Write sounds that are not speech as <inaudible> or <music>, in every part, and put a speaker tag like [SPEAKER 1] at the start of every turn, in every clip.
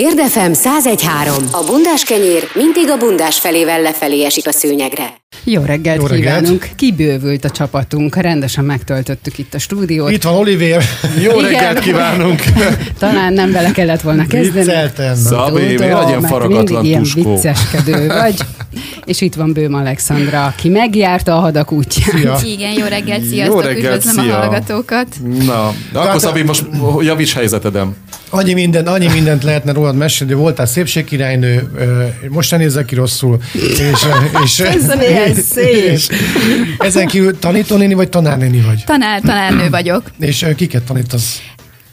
[SPEAKER 1] Érdefem 1013. A bundás kenyér mindig a bundás felével lefelé esik a szőnyegre.
[SPEAKER 2] Jó reggelt
[SPEAKER 3] Jó reggelt.
[SPEAKER 2] kívánunk! Kibővült a csapatunk, rendesen megtöltöttük itt a stúdiót.
[SPEAKER 3] Itt van Oliver. <laughs>
[SPEAKER 4] Jó
[SPEAKER 2] Igen.
[SPEAKER 4] reggelt kívánunk! <laughs>
[SPEAKER 2] Talán nem vele kellett volna kezdeni.
[SPEAKER 3] Vicceltem.
[SPEAKER 4] Miért
[SPEAKER 2] Tudom,
[SPEAKER 4] vagy ilyen
[SPEAKER 2] mert
[SPEAKER 4] faragatlan
[SPEAKER 2] ilyen vicceskedő <laughs> vagy. És itt van Bőm Alexandra, aki megjárta a hadak útját.
[SPEAKER 3] Szia.
[SPEAKER 5] Igen, jó reggelt, sziasztok,
[SPEAKER 4] Jó reggelt,
[SPEAKER 5] üdvözlöm
[SPEAKER 4] szia.
[SPEAKER 5] a hallgatókat.
[SPEAKER 4] Na, de akkor Szabi, most javíts helyzetedem.
[SPEAKER 3] Annyi, minden, annyi mindent lehetne rólad mesélni, voltál szépségkirálynő, most se nézzek ki rosszul. És, és,
[SPEAKER 2] szép.
[SPEAKER 3] és ezen kívül tanítónéni vagy tanárnéni vagy?
[SPEAKER 5] Tanár, tanárnő vagyok.
[SPEAKER 3] És kiket tanítasz?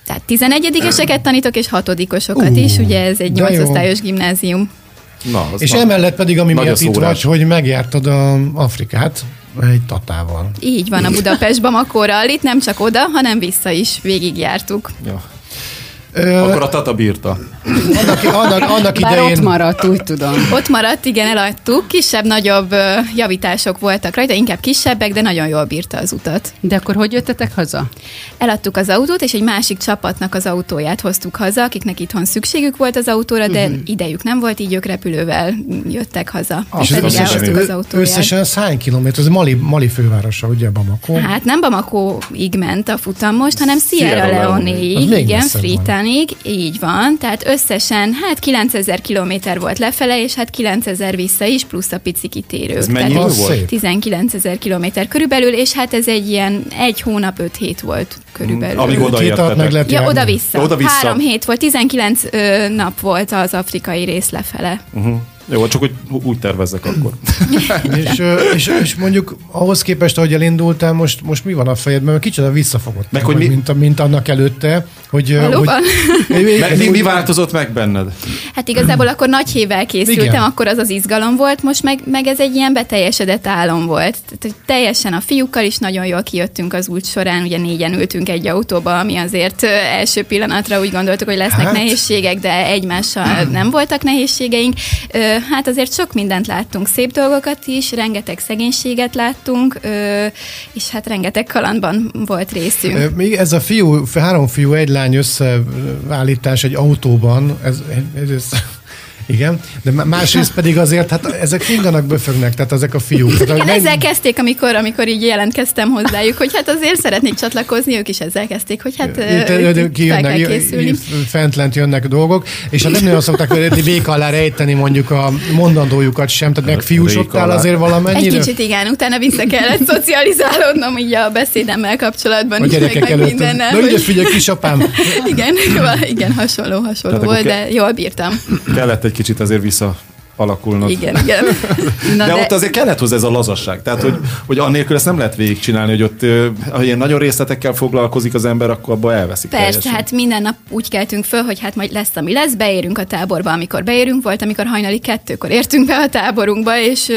[SPEAKER 5] Tehát 11-eseket tanítok, és hatodikosokat is, ugye ez egy
[SPEAKER 3] de jó.
[SPEAKER 5] 8 osztályos gimnázium.
[SPEAKER 4] Na,
[SPEAKER 3] És
[SPEAKER 4] na.
[SPEAKER 3] emellett pedig, ami miatt itt vagy, hogy megjártad a Afrikát egy tatával.
[SPEAKER 5] Így van a Budapest Bamakóra, itt nem csak oda, hanem vissza is végigjártuk.
[SPEAKER 4] Ja. Akkor a Tata bírta.
[SPEAKER 3] Annak, annak, annak
[SPEAKER 2] Bár
[SPEAKER 3] idején...
[SPEAKER 2] ott maradt, úgy tudom.
[SPEAKER 5] Ott maradt, igen, eladtuk, kisebb-nagyobb javítások voltak rajta, inkább kisebbek, de nagyon jól bírta az utat.
[SPEAKER 2] De akkor hogy jöttetek haza?
[SPEAKER 5] Eladtuk az autót, és egy másik csapatnak az autóját hoztuk haza, akiknek itthon szükségük volt az autóra, de
[SPEAKER 3] Mhm.
[SPEAKER 5] idejük nem volt, így ők repülővel jöttek haza.
[SPEAKER 3] Ah,
[SPEAKER 5] és pedig
[SPEAKER 4] összesen-
[SPEAKER 5] elhoztuk az autóját.
[SPEAKER 3] Összesen ez hány kilométer? Ez Mali, Mali fővárosa, ugye Bamako?
[SPEAKER 5] Hát nem Bamako-ig ment a futam most, hanem Sierra,
[SPEAKER 4] Sierra Leone-ig.
[SPEAKER 3] Az
[SPEAKER 5] igen. Freetonig, így van. Tehát összesen hát 9000 kilométer volt lefele, és hát 9000 vissza is, plusz a pici kitérő.
[SPEAKER 4] Ez mennyi volt?
[SPEAKER 3] szép.
[SPEAKER 5] 19 ezer kilométer körülbelül, és hát ez egy ilyen egy hónap, öt hét volt körülbelül.
[SPEAKER 4] Amíg odaértetek.
[SPEAKER 3] lehet
[SPEAKER 5] Ja, oda-vissza.
[SPEAKER 4] Oda-vissza.
[SPEAKER 5] Három hét volt, 19 ö, nap volt az afrikai rész lefele.
[SPEAKER 4] Uh-huh. Jó, csak úgy, úgy tervezzek akkor. <laughs>
[SPEAKER 3] És, és, és mondjuk ahhoz képest, ahogy elindultál, most, most mi van a fejedben? Mert kicsit visszafogott.
[SPEAKER 4] Meg hogy mi-
[SPEAKER 3] mint, a- mint annak előtte. Hogy,
[SPEAKER 5] Valóban? <laughs>
[SPEAKER 3] hogy,
[SPEAKER 4] Me, mi, mi változott meg benned?
[SPEAKER 5] Hát igazából akkor nagy hével készültem,
[SPEAKER 3] Igen.
[SPEAKER 5] Akkor az az izgalom volt, most meg, meg ez egy ilyen beteljesedett álom volt. Tehát, hogy teljesen a fiúkkal is nagyon jól kijöttünk az út során, ugye négyen ültünk egy autóba, ami azért első pillanatra úgy gondoltuk, hogy lesznek
[SPEAKER 3] hát.
[SPEAKER 5] nehézségek, de egymással <clears throat> nem voltak nehézségeink. Hát azért sok mindent láttunk, szép dolgokat is, rengeteg szegénységet láttunk, és hát rengeteg kalandban volt részünk.
[SPEAKER 3] Még ez a fiú, három fiú, egy lány összeállítás egy autóban, ez, ez, ez igen, de má- másrészt pedig azért, hát ezek finganak, böfögnek, tehát ezek a fiúk. Tehát,
[SPEAKER 5] Igen,
[SPEAKER 3] nem-
[SPEAKER 5] ezzel kezdték, amikor, amikor így jelentkeztem hozzájuk, hogy hát azért szeretnék csatlakozni, ők is ezzel kezdték, hogy hát ö,
[SPEAKER 3] Itt, kijönnek,
[SPEAKER 5] kell készülni.
[SPEAKER 3] fent lent jönnek dolgok, és hát nem nagyon szokták hogy vék alá rejteni mondjuk a mondandójukat sem, tehát meg fiúsodtál
[SPEAKER 4] alá.
[SPEAKER 3] azért
[SPEAKER 5] Egy
[SPEAKER 3] valamennyire?
[SPEAKER 5] kicsit igen, utána vissza kellett szocializálódnom így a beszédemmel kapcsolatban
[SPEAKER 3] a
[SPEAKER 5] is, meg,
[SPEAKER 3] gyerekek
[SPEAKER 5] meg
[SPEAKER 3] előtt.
[SPEAKER 5] mindennel.
[SPEAKER 3] Na
[SPEAKER 5] hogy-
[SPEAKER 3] figyelj, kisapám,
[SPEAKER 5] igen, <laughs> igen, hasonló, hasonló
[SPEAKER 4] Tehát
[SPEAKER 5] volt, de jól bírtam.
[SPEAKER 4] Kellett egy kicsit azért vissza alakulnod.
[SPEAKER 5] Igen, igen. <laughs>
[SPEAKER 2] Na
[SPEAKER 4] de, de ott azért kellett hozzá ez a lazasság. Tehát, hogy, hogy annélkül ezt nem lehet végigcsinálni, hogy ott, ha ilyen nagyon részletekkel foglalkozik az ember, akkor abba elveszik
[SPEAKER 5] Persze,
[SPEAKER 4] teljesen.
[SPEAKER 5] hát minden nap úgy keltünk föl, hogy hát majd lesz, ami lesz, beérünk a táborba, amikor beérünk, volt, amikor hajnali kettőkor értünk be a táborunkba, és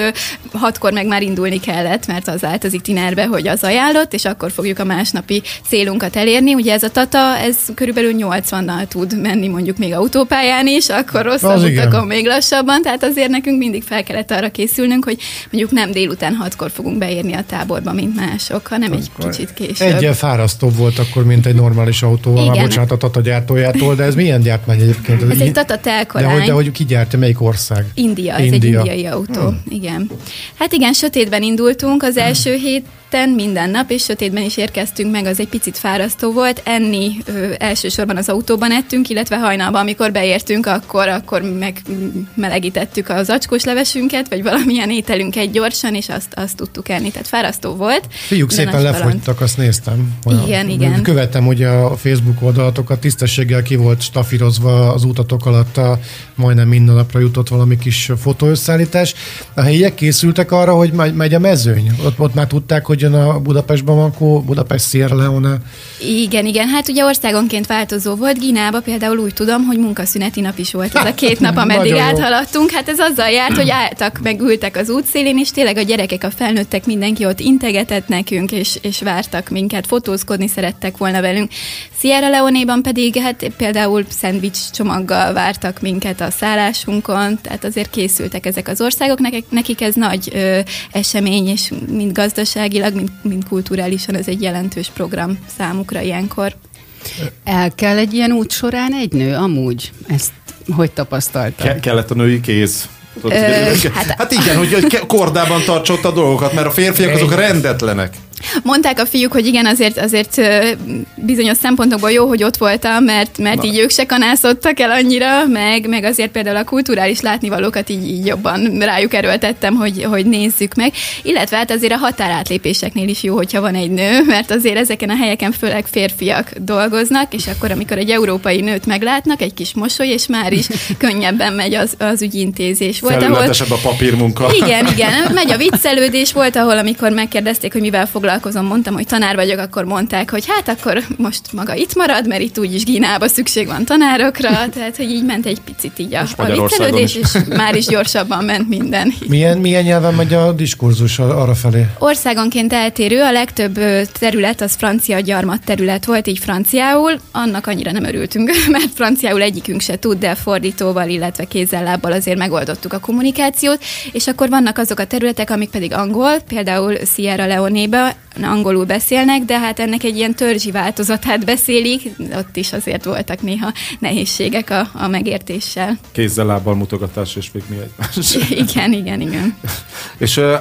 [SPEAKER 5] hatkor meg már indulni kellett, mert az állt az itinerbe, hogy az ajánlott, és akkor fogjuk a másnapi célunkat elérni. Ugye ez a Tata, ez körülbelül 80-nal tud menni mondjuk még autópályán is, akkor
[SPEAKER 3] Az
[SPEAKER 5] rosszabb utakon még lassabban, tehát azért nekünk mindig fel kellett arra készülnünk, hogy mondjuk nem délután hatkor fogunk beérni a táborba, mint mások, hanem egy kicsit később.
[SPEAKER 3] Egyen fárasztóbb volt akkor, mint egy normális autóval, már
[SPEAKER 5] Igen.
[SPEAKER 3] bocsánat a Tata gyártójától, de ez milyen gyártmány egyébként?
[SPEAKER 5] Ez
[SPEAKER 3] i-
[SPEAKER 5] egy Tata
[SPEAKER 3] de
[SPEAKER 5] telkalány.
[SPEAKER 3] hogy, de hogy ki gyártja, melyik ország?
[SPEAKER 5] India, ez
[SPEAKER 3] India.
[SPEAKER 5] egy indiai autó, hmm. igen. Hát igen, sötétben indultunk az első héten minden nap, és sötétben is érkeztünk meg, az egy picit fárasztó volt. Enni ö, elsősorban az autóban ettünk, illetve hajnalban, amikor beértünk, akkor, akkor megmelegítettük az acskós levesünket, vagy valamilyen ételünket gyorsan, és azt, azt tudtuk enni, tehát fárasztó volt.
[SPEAKER 3] Fiúk szépen lefogytak, azt néztem.
[SPEAKER 5] Igen, igen.
[SPEAKER 3] Követem ugye a Facebook oldalatokat, tisztességgel ki volt stafírozva az utatok alatt, a, majdnem minden napra jutott valami kis fotóösszállítás. A helyiek készültek arra, hogy megy, a mezőny? Ott, ott már tudták, hogy jön a Budapest Bamako, Budapest Sierra Leone.
[SPEAKER 5] Igen, igen, hát ugye országonként változó volt. Ginába például úgy tudom, hogy munkaszüneti nap is volt ez a két nap, <laughs> ameddig áthaladtunk. Hát ez azzal járt, hogy álltak, meg ültek az útszélén, és tényleg a gyerekek, a felnőttek, mindenki ott integetett nekünk, és, és vártak minket, fotózkodni szerettek volna velünk. Sierra Leone-ban pedig hát például szendvics csomaggal vártak minket a szállásunkon, tehát azért készültek ezek az országok, nekik, nekik ez nagy ö, esemény, és mind gazdaságilag, mind, mind kulturálisan ez egy jelentős program számukra ilyenkor.
[SPEAKER 2] El kell egy ilyen út során egy nő, amúgy? Ezt hogy tapasztalta?
[SPEAKER 4] Ke- kellett a női kéz. Tudod,
[SPEAKER 5] Ö, hát-
[SPEAKER 4] hát igen, hogy kordában tartsa a dolgokat, mert a férfiak azok rendetlenek.
[SPEAKER 5] Mondták a fiúk, hogy igen, azért, azért bizonyos szempontokból jó, hogy ott voltam, mert, mert
[SPEAKER 4] Na.
[SPEAKER 5] így ők se kanászottak el annyira, meg, meg azért például a kulturális látnivalókat így, így jobban rájuk erőltettem, hogy, hogy nézzük meg. Illetve hát azért a határátlépéseknél is jó, hogyha van egy nő, mert azért ezeken a helyeken főleg férfiak dolgoznak, és akkor, amikor egy európai nőt meglátnak, egy kis mosoly, és már is <laughs> könnyebben megy az, az ügyintézés. Volt, ahol
[SPEAKER 4] a papírmunka.
[SPEAKER 5] igen, igen, <laughs> megy a viccelődés, volt, ahol amikor megkérdezték, hogy mivel foglalkozom, mondtam, hogy tanár vagyok, akkor mondták, hogy hát akkor most maga itt marad, mert itt úgyis Gínában szükség van tanárokra, tehát hogy így ment egy picit így a, a viccelődés, és már is gyorsabban ment minden.
[SPEAKER 3] Milyen, milyen nyelven megy a diskurzus arra felé?
[SPEAKER 5] Országonként eltérő, a legtöbb terület az francia gyarmat terület volt, így franciául, annak annyira nem örültünk, <laughs> mert franciául egyikünk se tud, de fordítóval, illetve kézzel lábbal azért megoldottuk a kommunikációt, és akkor vannak azok a területek, amik pedig angol, például Sierra Leone-be angolul beszélnek, de hát ennek egy ilyen törzsi változatát beszélik, ott is azért voltak néha nehézségek a, a megértéssel.
[SPEAKER 4] Kézzel, lábbal mutogatás, és még mi egymás.
[SPEAKER 5] Igen, igen, igen. <laughs>
[SPEAKER 4] És uh,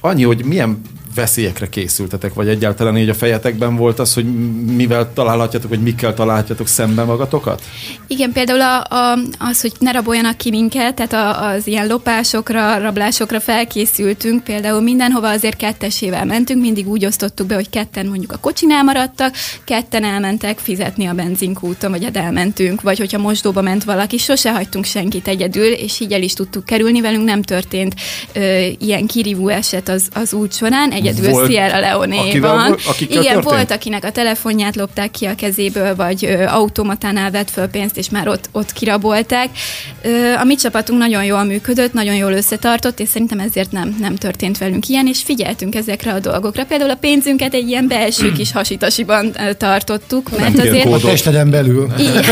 [SPEAKER 4] annyi, hogy milyen veszélyekre készültetek, vagy egyáltalán így a fejetekben volt az, hogy mivel találhatjátok, vagy mikkel találhatjátok szemben magatokat?
[SPEAKER 5] Igen, például a, a, az, hogy ne raboljanak ki minket, tehát a, az ilyen lopásokra, rablásokra felkészültünk, például mindenhova azért kettesével mentünk, mindig úgy osztottuk be, hogy ketten mondjuk a kocsinál maradtak, ketten elmentek fizetni a benzinkúton, vagy elmentünk, vagy hogyha mosdóba ment valaki, sose hagytunk senkit egyedül, és így el is tudtuk kerülni, velünk nem történt ö, ilyen kirívó eset az, az út során, egyedül
[SPEAKER 4] Volt,
[SPEAKER 5] Sierra
[SPEAKER 4] volt- akikkel
[SPEAKER 5] Igen,
[SPEAKER 4] történt?
[SPEAKER 5] volt, akinek a telefonját lopták ki a kezéből, vagy ö, automatánál vett föl pénzt, és már ott, ott kirabolták. Ö, a mi csapatunk nagyon jól működött, nagyon jól összetartott, és szerintem ezért nem, nem történt velünk ilyen, és figyeltünk ezekre a dolgokra. Például a pénzünket egy ilyen belső kis hasitasiban tartottuk, mert
[SPEAKER 4] ilyen
[SPEAKER 5] azért...
[SPEAKER 3] A testeden belül.
[SPEAKER 5] Igen.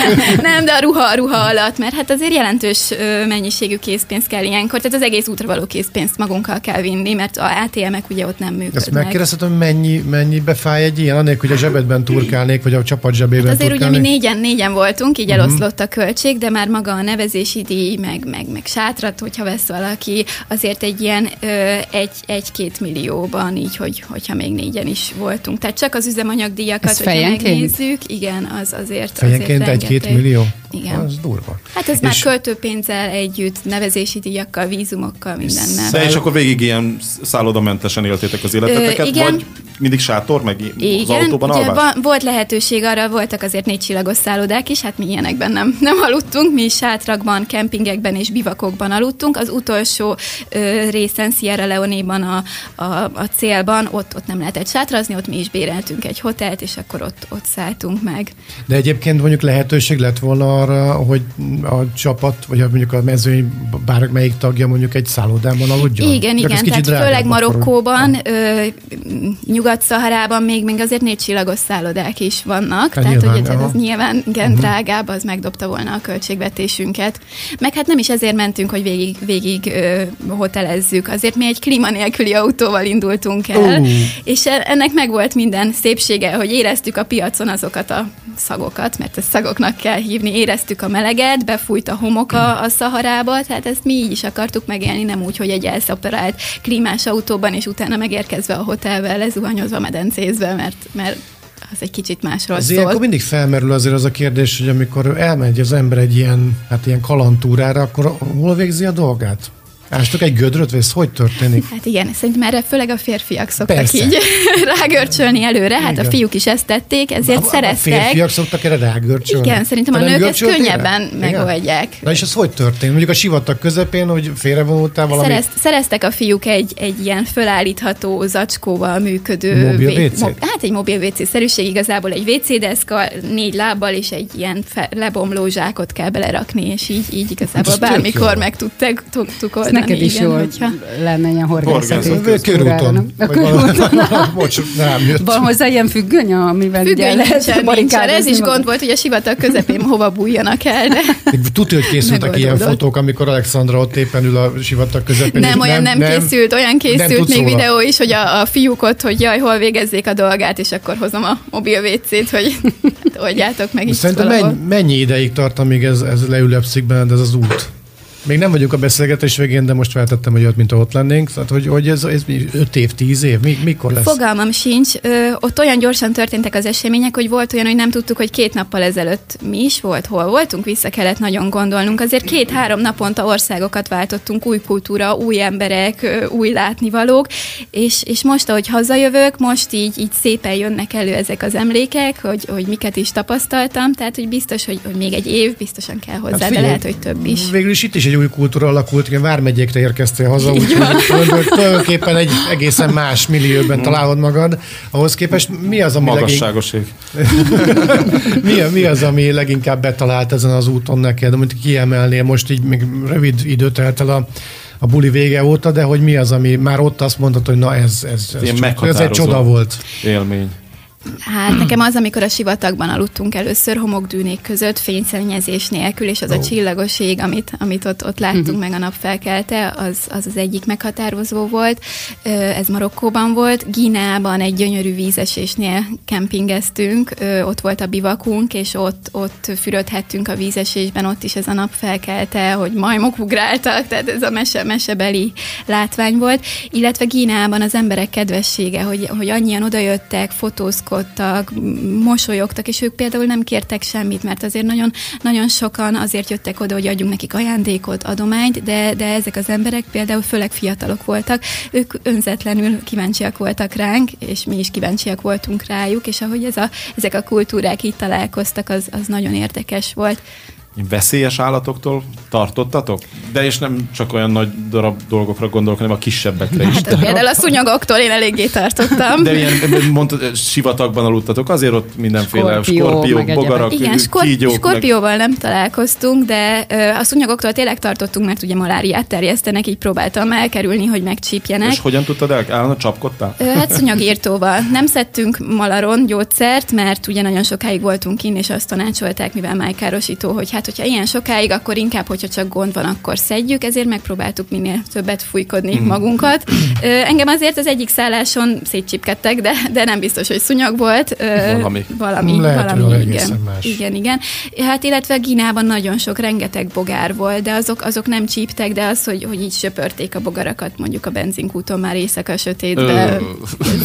[SPEAKER 5] <laughs> nem, de a ruha, a ruha alatt, mert hát azért jelentős mennyiségű készpénz kell ilyenkor, tehát az egész útra való készpénzt magunkkal kell vinni, mert a ATM-ek ugye ott nem működnek.
[SPEAKER 3] Ezt megkérdezhetem, mennyi, mennyibe fáj egy ilyen, anélkül, hogy a zsebedben turkálnék, vagy a csapat zsebében
[SPEAKER 5] Hát azért ugye mi
[SPEAKER 3] turkálnék?
[SPEAKER 5] négyen, négyen voltunk, így eloszlott a költség, de már maga a nevezési díj, meg, meg, meg sátrat, hogyha vesz valaki, azért egy ilyen ö, egy, egy-két millióban, így, hogy, hogyha még négyen is voltunk. Tehát csak az üzemanyagdíjakat,
[SPEAKER 2] Ez
[SPEAKER 5] hogyha
[SPEAKER 2] fejenként?
[SPEAKER 5] megnézzük, igen, az azért
[SPEAKER 3] Fejenként
[SPEAKER 5] azért
[SPEAKER 3] egy-két millió?
[SPEAKER 5] Igen.
[SPEAKER 3] Az durva.
[SPEAKER 5] Hát ez már
[SPEAKER 3] És-
[SPEAKER 5] költőpénzzel együtt, nevezési díjakkal, vízumokkal, mindennel.
[SPEAKER 4] De és akkor végig ilyen szállodamentesen éltétek az életeteket,
[SPEAKER 5] Ö, igen.
[SPEAKER 4] vagy mindig sátor, meg i- az
[SPEAKER 5] Igen,
[SPEAKER 4] autóban
[SPEAKER 5] ugye
[SPEAKER 4] alvás?
[SPEAKER 5] van, volt lehetőség arra, voltak azért négy csillagos szállodák is, hát mi ilyenekben nem, <laughs> nem aludtunk, mi sátrakban, kempingekben és bivakokban aludtunk. Az utolsó ö, részen, Sierra Leone-ban a, a, a célban, ott, ott nem lehetett sátrazni, ott mi is béreltünk egy hotelt, és akkor ott, ott szálltunk meg.
[SPEAKER 3] De egyébként mondjuk lehetőség lett volna arra, hogy a csapat, vagy mondjuk a mezőny bármelyik tagja mondjuk egy szállodában aludjon?
[SPEAKER 5] Igen,
[SPEAKER 3] Csak
[SPEAKER 5] igen,
[SPEAKER 3] kicsit
[SPEAKER 5] tehát főleg Marokkóban, ö, Nyugat-Szaharában még, még azért négy csillagos szállodák is vannak,
[SPEAKER 3] Hát
[SPEAKER 5] tehát
[SPEAKER 3] nyilván,
[SPEAKER 5] hogy ez
[SPEAKER 3] aha.
[SPEAKER 5] nyilván igen, drágább, az megdobta volna a költségvetésünket. Meg hát nem is ezért mentünk, hogy végig, végig ö, hotelezzük, azért mi egy klíma nélküli autóval indultunk el,
[SPEAKER 3] Ú.
[SPEAKER 5] és e- ennek meg volt minden szépsége, hogy éreztük a piacon azokat a szagokat, mert ezt szagoknak kell hívni, éreztük a meleget, befújt a homok a, szaharába, tehát ezt mi így is akartuk megélni, nem úgy, hogy egy elszaporált klímás autóban, és utána megérkezve a hotelbe, lezuhanyozva, medencézve, mert, mert az egy kicsit másról
[SPEAKER 3] ilyenkor
[SPEAKER 5] szól.
[SPEAKER 3] mindig felmerül azért az a kérdés, hogy amikor elmegy az ember egy ilyen, hát ilyen kalantúrára, akkor hol végzi a dolgát? Ástok egy gödröt, vagy ez hogy történik?
[SPEAKER 5] Hát igen, szerintem erre főleg a férfiak szoktak
[SPEAKER 3] Persze.
[SPEAKER 5] így <laughs> rágörcsölni előre, hát
[SPEAKER 3] Igen.
[SPEAKER 5] a fiúk is ezt tették, ezért
[SPEAKER 3] A- A
[SPEAKER 5] szereztek.
[SPEAKER 3] férfiak szoktak erre rágörcsölni?
[SPEAKER 5] Igen, szerintem a
[SPEAKER 3] Te nem
[SPEAKER 5] nők ezt
[SPEAKER 3] rá?
[SPEAKER 5] könnyebben
[SPEAKER 3] Igen?
[SPEAKER 5] megoldják.
[SPEAKER 3] Na és ez hogy történt? Mondjuk a sivatag közepén, hogy félrevonultál valami...
[SPEAKER 5] Szerez, szereztek a fiúk egy, egy ilyen fölállítható zacskóval működő...
[SPEAKER 3] Mobil WC-t?
[SPEAKER 5] mo- hát egy mobil WC-szerűség, igazából egy WC deszka, négy lábbal és egy ilyen fe, lebomló zsákot kell belerakni, és így, így igazából
[SPEAKER 3] Hát ez tök
[SPEAKER 5] bármikor meg tudták, tudtuk oldani.
[SPEAKER 2] Neked is
[SPEAKER 5] igen,
[SPEAKER 2] jól
[SPEAKER 5] hogyha...
[SPEAKER 2] lenne ilyen horgászati
[SPEAKER 3] Körúton. <laughs>
[SPEAKER 2] nem?
[SPEAKER 3] Bocs, rám jött.
[SPEAKER 2] Van hozzá ilyen függöny, amivel ugye
[SPEAKER 5] Függöny
[SPEAKER 2] lehet
[SPEAKER 5] nincsen, nincsen.
[SPEAKER 2] barikádozni
[SPEAKER 5] Ez is gond volt, hogy a sivatag közepén hova bújjanak el, de
[SPEAKER 3] Tudja, hogy készültek ilyen fotók, amikor Alexandra ott éppen ül a sivatag közepén.
[SPEAKER 5] nem, olyan nem, készült, olyan készült még videó is, hogy a, a fiúk ott, hogy jaj, hol végezzék a dolgát, és akkor hozom a mobil WC-t, hogy hát oldjátok meg itt
[SPEAKER 3] Szerintem mennyi, mennyi ideig tart, amíg ez, ez leülepszik benned, ez az út? Még nem vagyunk a beszélgetés végén, de most feltettem, hogy ott, mint ott lennénk. Tehát, hogy, hogy ez, ez 5 év, 10 év? Mi, mikor lesz?
[SPEAKER 5] Fogalmam sincs. Ö, ott olyan gyorsan történtek az események, hogy volt olyan, hogy nem tudtuk, hogy két nappal ezelőtt mi is volt, hol voltunk, vissza kellett nagyon gondolnunk. Azért két-három naponta országokat váltottunk, új kultúra, új emberek, új látnivalók, és, és most, ahogy hazajövök, most így, így szépen jönnek elő ezek az emlékek, hogy, hogy miket is tapasztaltam, tehát hogy biztos, hogy, hogy még egy év biztosan kell hozzá, de
[SPEAKER 3] figyelj,
[SPEAKER 5] lehet, hogy több is.
[SPEAKER 3] Végül is itt is egy új kultúra alakult, igen, Vármegyékre érkeztél haza, úgyhogy hogy tulajdonképpen egy egészen más millióben találod magad. Ahhoz képest mi az, ami, legink,
[SPEAKER 4] Magasságoség. <laughs>
[SPEAKER 3] mi, mi az, ami leginkább betalált ezen az úton neked, amit kiemelnél most így még rövid időt telt el a, a buli vége óta, de hogy mi az, ami már ott azt mondtad, hogy na ez, ez, ez,
[SPEAKER 4] Ilyen
[SPEAKER 3] ez egy csoda volt.
[SPEAKER 4] Élmény.
[SPEAKER 5] Hát nekem az, amikor a sivatagban aludtunk először homokdűnék között, fényszennyezés nélkül, és az a csillagos ég, amit, amit ott, ott láttunk meg a nap felkelte, az, az az egyik meghatározó volt. Ez Marokkóban volt. Gíneában egy gyönyörű vízesésnél kempingeztünk, ott volt a bivakunk, és ott, ott fürödhettünk a vízesésben, ott is ez a nap felkelte, hogy majmok ugráltak, tehát ez a mese, mesebeli látvány volt. Illetve Gíneában az emberek kedvessége, hogy, hogy annyian odajöttek, fotózkodtak, m- mosolyogtak, és ők például nem kértek semmit, mert azért nagyon, nagyon sokan azért jöttek oda, hogy adjunk nekik ajándékot, adományt, de, de ezek az emberek például főleg fiatalok voltak, ők önzetlenül kíváncsiak voltak ránk, és mi is kíváncsiak voltunk rájuk, és ahogy ez a, ezek a kultúrák így találkoztak, az, az nagyon érdekes volt.
[SPEAKER 4] Veszélyes állatoktól tartottatok? De és nem csak olyan nagy darab dolgokra gondolok, hanem a kisebbekre is.
[SPEAKER 5] Hát például a szúnyogoktól én eléggé tartottam.
[SPEAKER 4] De ilyen, mondtad, sivatagban aludtatok, azért ott mindenféle
[SPEAKER 2] Skorpió,
[SPEAKER 4] skorpiók, bogarak,
[SPEAKER 5] Igen, skor-
[SPEAKER 4] kígyók.
[SPEAKER 5] skorpióval nem találkoztunk, de a szúnyogoktól tényleg tartottunk, mert ugye maláriát terjesztenek, így próbáltam elkerülni, hogy
[SPEAKER 4] Meg,
[SPEAKER 5] megcsípjenek.
[SPEAKER 4] és hogyan tudtad el? Állandóan csapkodtál?
[SPEAKER 5] Hát szúnyogírtóval. Nem szedtünk malaron gyógyszert, mert ugye nagyon sokáig voltunk kint, és azt tanácsolták, mivel májkárosító, hogy hát, hogyha ilyen sokáig, akkor inkább, hogyha csak gond van, akkor szedjük, ezért megpróbáltuk minél többet fújkodni
[SPEAKER 3] Mhm.
[SPEAKER 5] magunkat. Ö, Engem azért az egyik szálláson szétcsipkedtek, de, de nem biztos, hogy szúnyog volt. Ö,
[SPEAKER 4] Valami.
[SPEAKER 5] Valami,
[SPEAKER 3] Lehet,
[SPEAKER 5] valami igen.
[SPEAKER 3] más.
[SPEAKER 5] Igen, igen. Hát illetve Gínában nagyon sok, rengeteg bogár volt, de azok, azok nem csíptek, de az, hogy, hogy így söpörték a bogarakat mondjuk a benzinkúton már éjszaka sötétbe,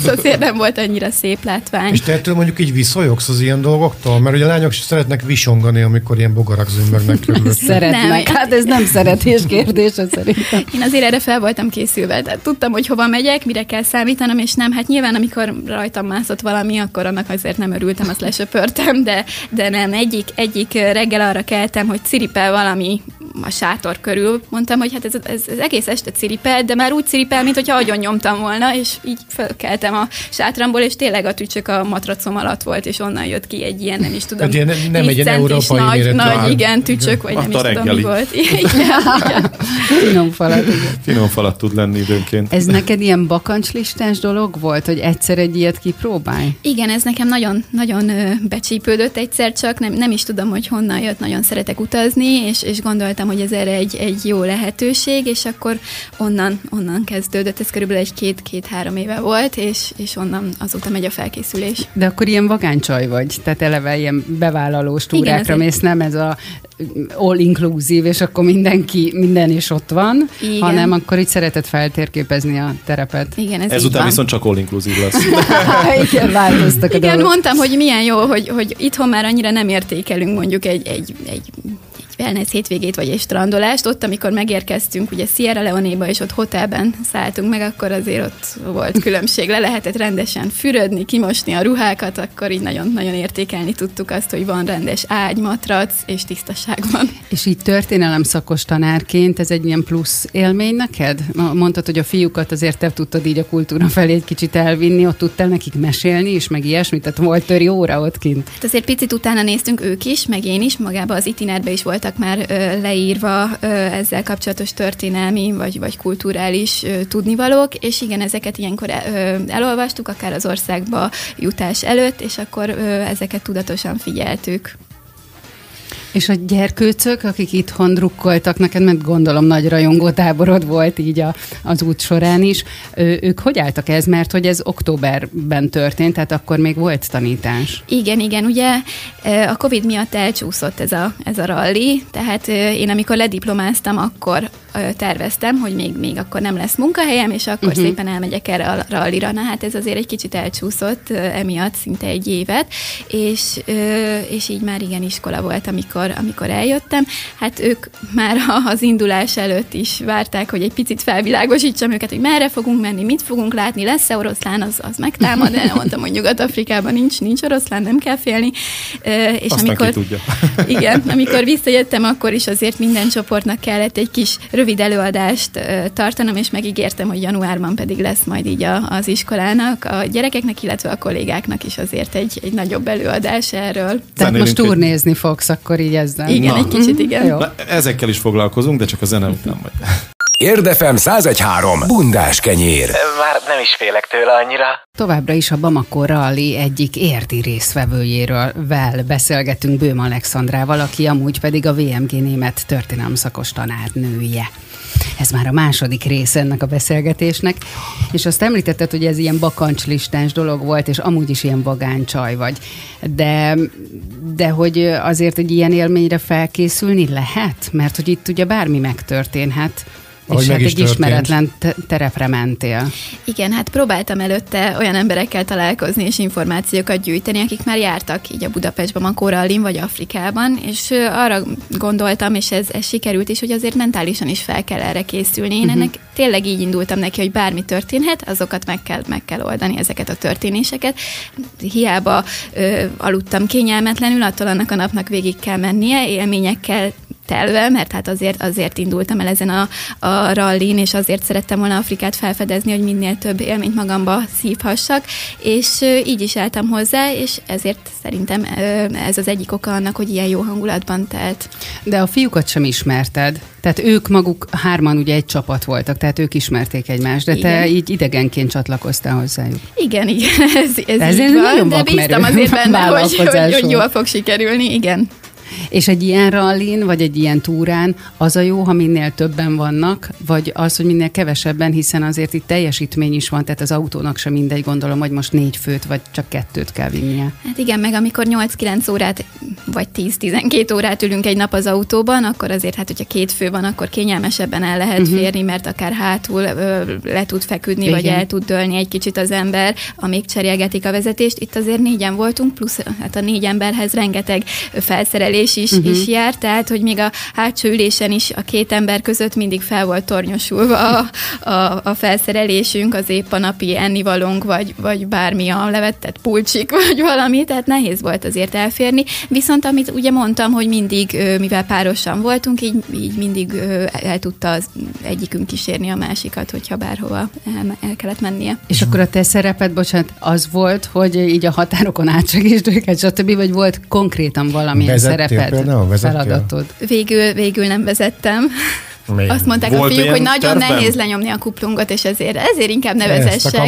[SPEAKER 5] azért nem volt annyira szép látvány.
[SPEAKER 3] És te ettől mondjuk így viszonyogsz az ilyen dolgoktól? Mert ugye a lányok is szeretnek visongani, amikor ilyen bogarak zümmögnek. <laughs>
[SPEAKER 2] Szeretnek.
[SPEAKER 5] Nem.
[SPEAKER 2] Hát ez nem szeretés kérdése szerintem.
[SPEAKER 5] Én azért erre fel voltam készülve, tehát tudtam, hogy hova megyek, mire kell számítanom, és nem, hát nyilván amikor rajtam mászott valami, akkor annak azért nem örültem, azt lesöpörtem, de, de nem, egyik, egyik reggel arra keltem, hogy ciripel valami a sátor körül. Mondtam, hogy hát ez, ez, ez egész este ciripel, de már úgy ciripel, mint hogyha agyon nyomtam volna, és így fölkeltem a sátramból, és tényleg a tücsök a matracom alatt volt, és onnan jött ki egy ilyen, nem is tudom,
[SPEAKER 3] ilyen nem- nem
[SPEAKER 5] 10
[SPEAKER 3] egy európai
[SPEAKER 5] nagy, nagy,
[SPEAKER 3] áll.
[SPEAKER 5] igen, tücsök, vagy nem is
[SPEAKER 4] Azt
[SPEAKER 5] tudom, mi volt. <laughs> Igen.
[SPEAKER 2] Finom falat.
[SPEAKER 4] Finom falat tud lenni időnként.
[SPEAKER 2] Ez neked ilyen bakancslistás dolog volt, hogy egyszer egy ilyet kipróbálj?
[SPEAKER 5] Igen, ez nekem nagyon, nagyon becsípődött egyszer csak, nem, nem is tudom, hogy honnan jött, nagyon szeretek utazni, és, és gondoltam, hogy ez erre egy, egy jó lehetőség, és akkor onnan, onnan kezdődött, ez körülbelül egy két-két-három éve volt, és, és onnan azóta megy a felkészülés.
[SPEAKER 2] De akkor ilyen vagánycsaj vagy, tehát eleve ilyen bevállalós túrákra
[SPEAKER 5] ezért-
[SPEAKER 2] mész, nem ez a all inclusive, és akkor mindenki, minden is ott van,
[SPEAKER 5] Igen.
[SPEAKER 2] hanem akkor így szereted feltérképezni a terepet.
[SPEAKER 5] Igen, ez
[SPEAKER 4] Ezután
[SPEAKER 5] van.
[SPEAKER 4] viszont csak all inclusive lesz. <laughs>
[SPEAKER 2] Igen, változtak a
[SPEAKER 5] Igen,
[SPEAKER 2] dolgok.
[SPEAKER 5] mondtam, hogy milyen jó, hogy, hogy itthon már annyira nem értékelünk mondjuk egy, egy, egy egy wellness hétvégét vagy egy strandolást. Ott, amikor megérkeztünk ugye Sierra Leone-ba, és ott hotelben szálltunk meg, akkor azért ott volt különbség. Le lehetett rendesen fürödni, kimosni a ruhákat, akkor így nagyon-nagyon értékelni tudtuk azt, hogy van rendes ágy, matrac és tisztaság van.
[SPEAKER 2] És így történelem szakos tanárként ez egy ilyen plusz élmény neked? Mondtad, hogy a fiúkat azért te tudtad így a kultúra felé egy kicsit elvinni, ott tudtál nekik mesélni is, meg ilyesmit, tehát volt töri óra ott kint.
[SPEAKER 5] Hát azért picit utána néztünk ők is, meg én is, magába az itinerbe is voltak voltak már leírva ezzel kapcsolatos történelmi vagy, vagy kulturális tudnivalók, és igen, ezeket ilyenkor ö, elolvastuk, akár az országba jutás előtt, és akkor ezeket tudatosan figyeltük.
[SPEAKER 2] És a gyerkőcök, akik itthon drukkoltak neked, mert gondolom nagy rajongó táborod volt így a, az út során is, ő, ők hogy álltak ez? Mert hogy ez októberben történt, tehát akkor még volt tanítás.
[SPEAKER 5] Igen, igen, ugye a Covid miatt elcsúszott ez a, ez a ralli, tehát én amikor lediplomáztam, akkor terveztem, hogy még, még akkor nem lesz munkahelyem, és akkor uh-huh. szépen elmegyek erre a rallira. Na hát ez azért egy kicsit elcsúszott emiatt szinte egy évet, és, és így már igen iskola volt, amikor, amikor eljöttem. Hát ők már az indulás előtt is várták, hogy egy picit felvilágosítsam őket, hogy merre fogunk menni, mit fogunk látni, lesz-e oroszlán, az, az megtámad, de mondtam, hogy Nyugat-Afrikában nincs, nincs oroszlán, nem kell félni.
[SPEAKER 4] És Aztán amikor, ki tudja.
[SPEAKER 5] Igen, amikor visszajöttem, akkor is azért minden csoportnak kellett egy kis rövid rövid előadást tartanom, és megígértem, hogy januárban pedig lesz majd így a, az iskolának, a gyerekeknek, illetve a kollégáknak is azért egy, egy nagyobb előadás erről.
[SPEAKER 2] Tehát most turnézni fogsz akkor így ezzel.
[SPEAKER 5] Igen, Na. egy kicsit igen. Na,
[SPEAKER 4] ezekkel is foglalkozunk, de csak a zene után majd. <laughs>
[SPEAKER 6] Érdefem 1013. Bundás kenyér.
[SPEAKER 7] Már nem is félek tőle annyira.
[SPEAKER 2] Továbbra is a Bamako Rally egyik érdi résztvevőjéről vel beszélgetünk Bőm Alexandrával, aki amúgy pedig a VMG német történelmszakos tanárnője. Ez már a második rész ennek a beszélgetésnek, és azt említetted, hogy ez ilyen bakancslistás dolog volt, és amúgy is ilyen vagáncsaj vagy. De, de hogy azért egy ilyen élményre felkészülni lehet? Mert hogy itt ugye bármi megtörténhet. Ahogy és hát egy történt. ismeretlen terepre mentél.
[SPEAKER 5] Igen, hát próbáltam előtte olyan emberekkel találkozni és információkat gyűjteni, akik már jártak így a Budapestben, a Korallin vagy Afrikában, és arra gondoltam, és ez, ez sikerült is, hogy azért mentálisan is fel kell erre készülni. Én uh-huh. ennek tényleg így indultam neki, hogy bármi történhet, azokat meg kell, meg kell oldani, ezeket a történéseket. Hiába ö, aludtam kényelmetlenül, attól annak a napnak végig kell mennie, élményekkel telve, mert hát azért, azért indultam el ezen a, a rallin, és azért szerettem volna Afrikát felfedezni, hogy minél több élményt magamba szívhassak, és így is álltam hozzá, és ezért szerintem ez az egyik oka annak, hogy ilyen jó hangulatban telt.
[SPEAKER 2] De a fiúkat sem ismerted. Tehát ők maguk hárman ugye egy csapat voltak, tehát ők ismerték egymást, de igen. te így idegenként csatlakoztál hozzájuk.
[SPEAKER 5] Igen, igen, ez, ez, ez így van, de bíztam azért benne, hogy, hogy, hogy jól fog sikerülni, igen.
[SPEAKER 2] És egy ilyen rallin, vagy egy ilyen túrán az a jó, ha minél többen vannak, vagy az, hogy minél kevesebben, hiszen azért itt teljesítmény is van, tehát az autónak sem mindegy, gondolom, hogy most négy főt, vagy csak kettőt kell vinnie.
[SPEAKER 5] Hát igen, meg amikor 8-9 órát, vagy 10-12 órát ülünk egy nap az autóban, akkor azért, hát hogyha két fő van, akkor kényelmesebben el lehet uh-huh. férni, mert akár hátul ö, le tud feküdni, igen. vagy el tud dőlni egy kicsit az ember, amíg cserélgetik a vezetést. Itt azért négyen voltunk, plusz hát a négy emberhez rengeteg felszerelés ülés is, uh-huh. is jár, tehát hogy még a hátsó ülésen is a két ember között mindig fel volt tornyosulva a, a, a felszerelésünk, az épp a napi ennivalónk, vagy, vagy bármi a levetett pulcsik, <laughs> vagy valami, tehát nehéz volt azért elférni. Viszont amit ugye mondtam, hogy mindig, mivel párosan voltunk, így, így mindig el tudta az egyikünk kísérni a másikat, hogyha bárhova el, el kellett mennie.
[SPEAKER 2] És akkor a te szereped, bocsánat, az volt, hogy így a határokon átsegítsd őket, stb., vagy volt konkrétan valamilyen szerep? Szereped, például, feladatod?
[SPEAKER 5] Végül, végül nem vezettem. Még. Azt mondták a fiúk, hogy nagyon terben? nehéz lenyomni a kuplungot, és ezért, ezért inkább ne vezessek.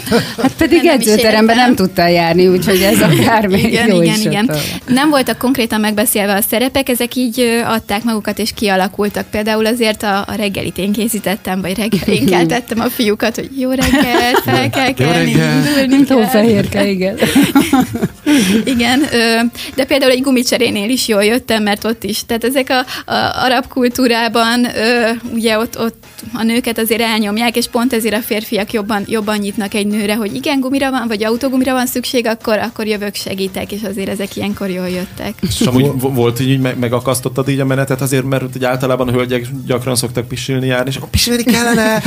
[SPEAKER 5] <laughs>
[SPEAKER 2] hát pedig nem edzőteremben nem tudtál járni, úgyhogy ez <laughs> akár még
[SPEAKER 5] igen,
[SPEAKER 2] jó
[SPEAKER 5] igen, is igen. Nem voltak konkrétan megbeszélve a szerepek, ezek így adták magukat, és kialakultak. Például azért a, a reggelit én készítettem, vagy reggelén keltettem a fiúkat, hogy jó reggel, <laughs> fel kell kelni, indulni kell.
[SPEAKER 2] fehérke, igen.
[SPEAKER 5] igen, de például egy gumicserénél is jól jöttem, mert ott is, tehát ezek a, a arab kultúrában van, ö, ugye ott, ott a nőket azért elnyomják, és pont ezért a férfiak jobban, jobban nyitnak egy nőre, hogy igen, gumira van, vagy autógumira van szükség, akkor, akkor jövök, segítek, és azért ezek ilyenkor jól jöttek.
[SPEAKER 4] És amúgy volt így, meg, megakasztottad így a menetet azért, mert hogy általában a hölgyek gyakran szoktak pisilni járni, és akkor pisilni kellene,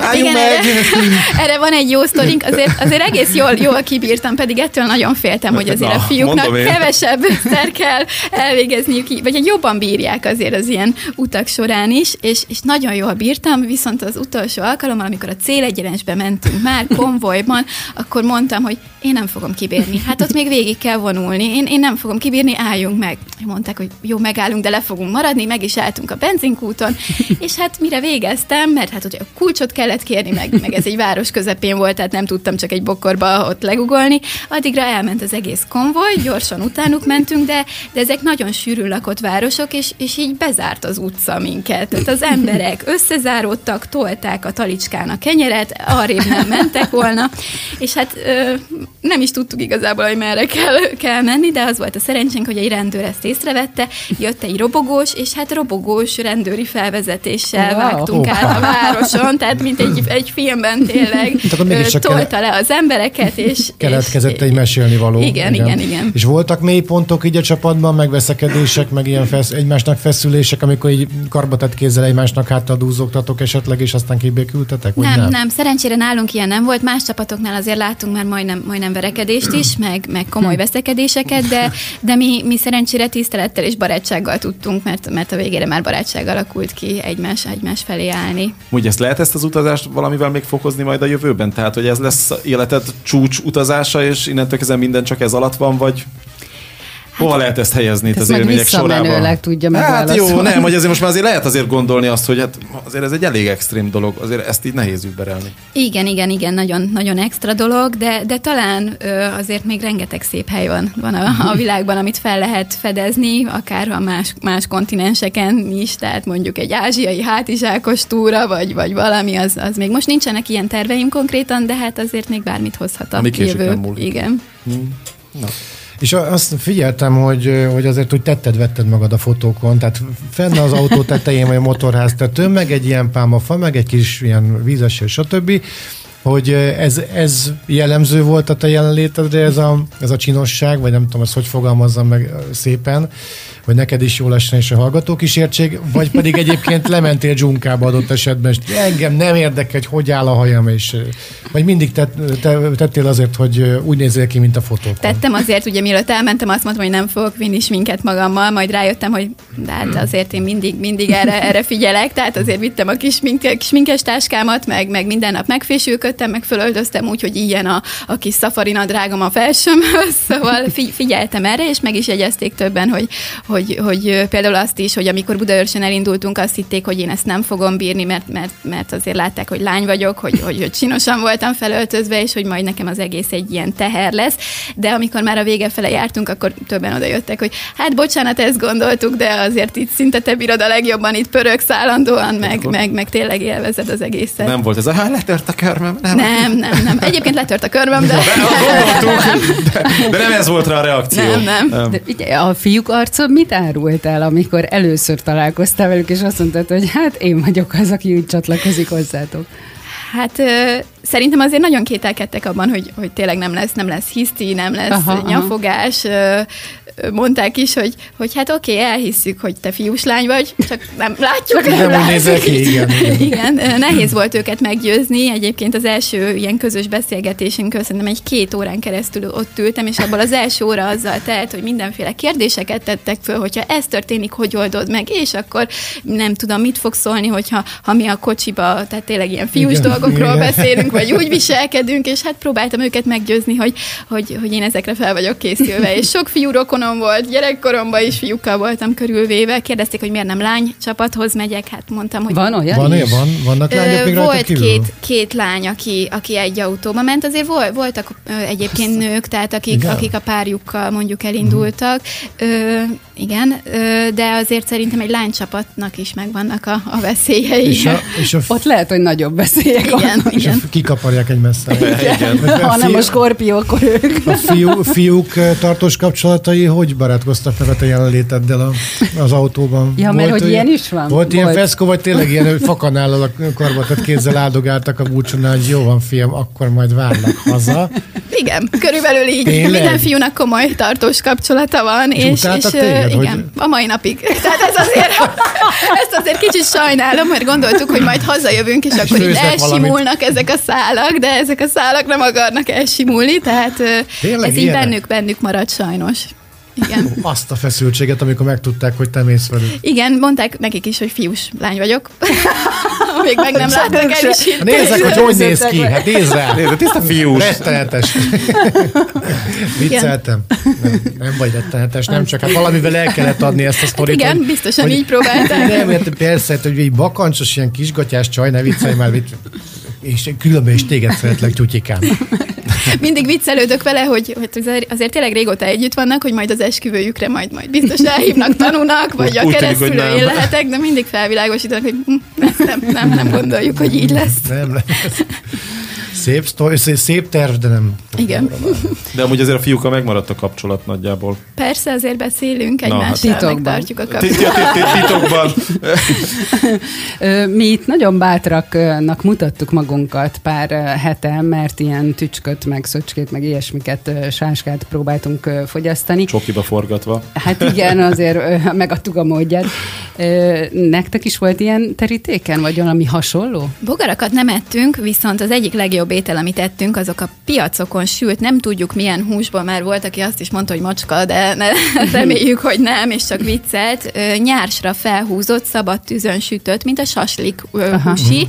[SPEAKER 4] álljunk igen, meg!
[SPEAKER 5] Erre, <laughs> erre, van egy jó sztorink, azért, azért egész jól, jól kibírtam, pedig ettől nagyon féltem, hogy azért Na, a fiúknak kevesebb szer kell elvégezniük, vagy egy jobban bírják azért az ilyen utak során során is, és, és nagyon jól bírtam, viszont az utolsó alkalommal, amikor a célegyenesbe mentünk már konvojban, akkor mondtam, hogy én nem fogom kibírni. Hát ott még végig kell vonulni. Én, én nem fogom kibírni, álljunk meg. Mondták, hogy jó, megállunk, de le fogunk maradni, meg is álltunk a benzinkúton, és hát mire végeztem, mert hát ugye a kulcsot kellett kérni, meg, meg ez egy város közepén volt, tehát nem tudtam csak egy bokorba ott legugolni, addigra elment az egész konvoj, gyorsan utánuk mentünk, de, de ezek nagyon sűrűn lakott városok, és, és így bezárt az utca minket. Tehát az emberek összezáródtak, tolták a talicskán a kenyeret, arrébb nem mentek volna, és hát ö, nem is tudtuk igazából, hogy merre kell, kell menni, de az volt a szerencsénk, hogy egy rendőr ezt észrevette, jött egy robogós, és hát robogós rendőri felvezetéssel
[SPEAKER 2] Wow.
[SPEAKER 5] vágtunk át a városon, tehát mint egy, egy filmben tényleg <laughs> tolta le az embereket, és...
[SPEAKER 3] Keletkezett
[SPEAKER 5] és,
[SPEAKER 3] egy mesélni való.
[SPEAKER 5] Igen, igen, igen.
[SPEAKER 3] És voltak mélypontok így a csapatban, meg veszekedések, meg ilyen fesz, egymásnak feszülések, amikor így karbatett kézzel egymásnak háttal dúzogtatok esetleg, és aztán kibékültetek?
[SPEAKER 5] Nem, nem, nem, szerencsére nálunk ilyen nem volt. Más csapatoknál azért látunk már majdnem, majdnem verekedést is, meg, meg komoly veszekedéseket, de, de mi, mi szerencsére tisztelettel és barátsággal tudtunk, mert, mert a végére már barátság alakult ki egymás, egymás felé állni.
[SPEAKER 4] Úgy ezt lehet ezt az utazást valamivel még fokozni majd a jövőben? Tehát, hogy ez lesz életed csúcs utazása, és innentől kezdve minden csak ez alatt van, vagy Hova lehet ezt helyezni itt az élmények
[SPEAKER 2] visszamenőleg tudja
[SPEAKER 4] Hát
[SPEAKER 2] megválaszolni.
[SPEAKER 4] jó, nem, hogy azért most már azért lehet azért gondolni azt, hogy hát azért ez egy elég extrém dolog, azért ezt így nehéz überelni.
[SPEAKER 5] Igen, igen, igen, nagyon, nagyon extra dolog, de, de talán ö, azért még rengeteg szép hely van, van a, a világban, amit fel lehet fedezni, akár a más, más kontinenseken is, tehát mondjuk egy ázsiai hátizsákos túra, vagy, vagy valami, az, az még most nincsenek ilyen terveim konkrétan, de hát azért még bármit hozhat a
[SPEAKER 4] Ami később
[SPEAKER 5] jövő. Igen.
[SPEAKER 4] Na.
[SPEAKER 3] És azt figyeltem, hogy, hogy azért úgy tetted-vetted magad a fotókon, tehát fenn az autó tetején, vagy a motorház tetőn, meg egy ilyen pálmafa, meg egy kis ilyen vízeső, stb., hogy ez, ez jellemző volt a te jelenlétedre, ez a, ez a csinosság, vagy nem tudom, ezt hogy fogalmazzam meg szépen, hogy neked is jól essen, és a hallgatók is értsék, vagy pedig egyébként lementél dzsunkába adott esetben, és engem nem érdekel, hogy hogy áll a hajam, és vagy mindig tett, te, tettél azért, hogy úgy nézzél ki, mint a fotókon.
[SPEAKER 5] Tettem azért, ugye mielőtt elmentem, azt mondtam, hogy nem fogok vinni sminket magammal, majd rájöttem, hogy de hát azért én mindig, mindig erre, erre figyelek, tehát azért vittem a kis smink- sminkes táskámat, meg, meg minden nap megfésülködtem, meg fölöltöztem úgy, hogy ilyen a, a kis szafari nadrágom a felsőmhöz, <laughs> szóval figy- figyeltem erre, és meg is jegyezték többen, hogy, hogy, hogy például azt is, hogy amikor Budaörsön elindultunk, azt hitték, hogy én ezt nem fogom bírni, mert, mert, mert azért látták, hogy lány vagyok, hogy, hogy, hogy csinosan voltam felöltözve, és hogy majd nekem az egész egy ilyen teher lesz. De amikor már a vége fele jártunk, akkor többen oda jöttek, hogy hát bocsánat, ezt gondoltuk, de azért itt szinte te bírod a legjobban, itt pörögsz állandóan, meg, meg, meg tényleg élvezed az egészet.
[SPEAKER 4] Nem volt ez a, hát letört a körmöm, nem.
[SPEAKER 5] nem, nem, nem. Egyébként letört a körmöm, de...
[SPEAKER 4] Gondoltuk, de, de nem ez volt rá a reakció.
[SPEAKER 5] Nem, nem.
[SPEAKER 2] De ugye a fiúk arcod mit árult el, amikor először találkoztál velük, és azt mondtad, hogy hát én vagyok az, aki úgy csatlakozik hozzátok.
[SPEAKER 5] Hát ö, szerintem azért nagyon kételkedtek abban, hogy, hogy tényleg nem lesz, nem lesz hiszti, nem lesz
[SPEAKER 2] Aha,
[SPEAKER 5] aha,
[SPEAKER 2] aha.
[SPEAKER 5] nyafogás. Ö, ö, mondták is, hogy, hogy hát oké, elhisszük, hogy te fiús lány vagy, csak nem látjuk.
[SPEAKER 3] Nem úgy nézel ki, igen, igen. <laughs>
[SPEAKER 5] igen. Nehéz volt őket meggyőzni. Egyébként az első ilyen közös beszélgetésünkön szerintem egy két órán keresztül ott ültem, és abból az első óra azzal telt, hogy mindenféle kérdéseket tettek föl, hogyha ez történik, hogy oldod meg, és akkor nem tudom, mit fog szólni, hogyha ha mi a kocsiba, tehát tényleg ilyen fiús
[SPEAKER 3] Igen,
[SPEAKER 5] dolgokról
[SPEAKER 3] igen.
[SPEAKER 5] beszélünk, vagy úgy <laughs> viselkedünk, és hát próbáltam őket meggyőzni, hogy, hogy, hogy én ezekre fel vagyok készülve. És sok fiú rokonom volt, gyerekkoromban is fiúkkal voltam körülvéve. Kérdezték, hogy miért nem lány csapathoz megyek, hát mondtam, hogy
[SPEAKER 2] Van olyan
[SPEAKER 3] Van,
[SPEAKER 2] is?
[SPEAKER 3] van, vannak lányok még
[SPEAKER 5] volt
[SPEAKER 3] kívül?
[SPEAKER 5] két, két lány, aki, aki egy autóba ment, azért vol, voltak egyébként nők, tehát akik,
[SPEAKER 3] Igen.
[SPEAKER 5] akik a párjukkal mondjuk elindultak. Ö, igen, ö, de azért szerintem egy lánycsapatnak is megvannak a, a veszélyei.
[SPEAKER 3] És a, és a,
[SPEAKER 2] Ott lehet, hogy nagyobb beszélyek
[SPEAKER 5] igen,
[SPEAKER 3] és a
[SPEAKER 5] igen.
[SPEAKER 3] kikaparják egy messze.
[SPEAKER 4] Igen.
[SPEAKER 2] Ha nem a skorpió, akkor ők.
[SPEAKER 3] A fiú, fiúk tartós kapcsolatai hogy barátkoztak meg a te jelenléteddel a, az autóban?
[SPEAKER 2] Ja, mert hogy ilyen is van?
[SPEAKER 3] Volt ilyen
[SPEAKER 2] Volt.
[SPEAKER 3] feszkó, vagy tényleg ilyen hogy fakanállal a karbatot kézzel áldogáltak a búcsúnál, hogy jó van fiam, akkor majd várlak haza.
[SPEAKER 5] Igen, körülbelül így.
[SPEAKER 3] Tényleg?
[SPEAKER 5] Minden fiúnak komoly tartós kapcsolata van,
[SPEAKER 3] És
[SPEAKER 5] és, és,
[SPEAKER 3] téged, hogy-
[SPEAKER 5] igen, a mai napig. Tehát ez azért, <laughs> ezt azért kicsit sajnálom, mert gondoltuk, hogy majd hazajövünk, és akkor így
[SPEAKER 3] főznek valamit.
[SPEAKER 5] elsimulnak ezek a szálak, de ezek a szálak nem akarnak elsimulni, tehát
[SPEAKER 3] Tényleg
[SPEAKER 5] ez így
[SPEAKER 3] ilyenek?
[SPEAKER 5] bennük, bennük marad sajnos. Igen.
[SPEAKER 3] Azt a feszültséget, amikor megtudták, hogy te mész velük.
[SPEAKER 5] Igen, mondták nekik is, hogy fiús lány vagyok. <laughs> Még meg nem láttak el is.
[SPEAKER 3] Hát Nézzek, hogy hogy néz ki, hát nézd rá.
[SPEAKER 4] Nézd, tiszta fiús.
[SPEAKER 3] Rettenetes. <laughs> Vicceltem. Nem, nem vagy rettenetes, nem csak, hát valamivel el kellett adni ezt a sztorit.
[SPEAKER 5] Igen,
[SPEAKER 3] hogy-
[SPEAKER 5] biztosan
[SPEAKER 3] hogy-
[SPEAKER 5] így próbáltam.
[SPEAKER 3] Nem, hát persze, hát, hogy egy bakancsos, ilyen kisgatyás csaj, ne viccelj már, és különben is téged szeretlek, tyutyikám. <laughs>
[SPEAKER 5] Mindig viccelődök vele, hogy, hogy azért, azért tényleg régóta együtt vannak, hogy majd az esküvőjükre majd, majd biztos elhívnak tanúnak, vagy a keresztülőjén lehetek, de mindig felvilágosítanak, hogy hm, nem, nem, nem gondoljuk, hogy így lesz.
[SPEAKER 3] Nem lesz. Szép, szép, szép terv, de nem.
[SPEAKER 5] Igen.
[SPEAKER 4] De amúgy azért a fiúkkal megmaradt a kapcsolat nagyjából.
[SPEAKER 5] Persze azért beszélünk
[SPEAKER 4] hát
[SPEAKER 5] egymással,
[SPEAKER 2] titokban.
[SPEAKER 5] megtartjuk a kapcsolatot.
[SPEAKER 4] ti- ti- Titokban.
[SPEAKER 2] Mi itt nagyon bátraknak mutattuk magunkat pár hete, mert ilyen tücsköt, meg szöcskét, meg ilyesmiket, sáskát próbáltunk fogyasztani.
[SPEAKER 4] Csokiba forgatva.
[SPEAKER 2] Hát igen, azért megadtuk a módját. Nektek is volt ilyen terítéken, vagy valami hasonló?
[SPEAKER 5] Bogarakat nem ettünk, viszont az egyik legjobb étel, amit ettünk, azok a piacokon sült, nem tudjuk milyen húsból, már volt, aki azt is mondta, hogy macska, de ne, <laughs> reméljük, hogy nem, és csak viccelt, nyársra felhúzott, szabad tűzön sütött, mint a saslik húsi.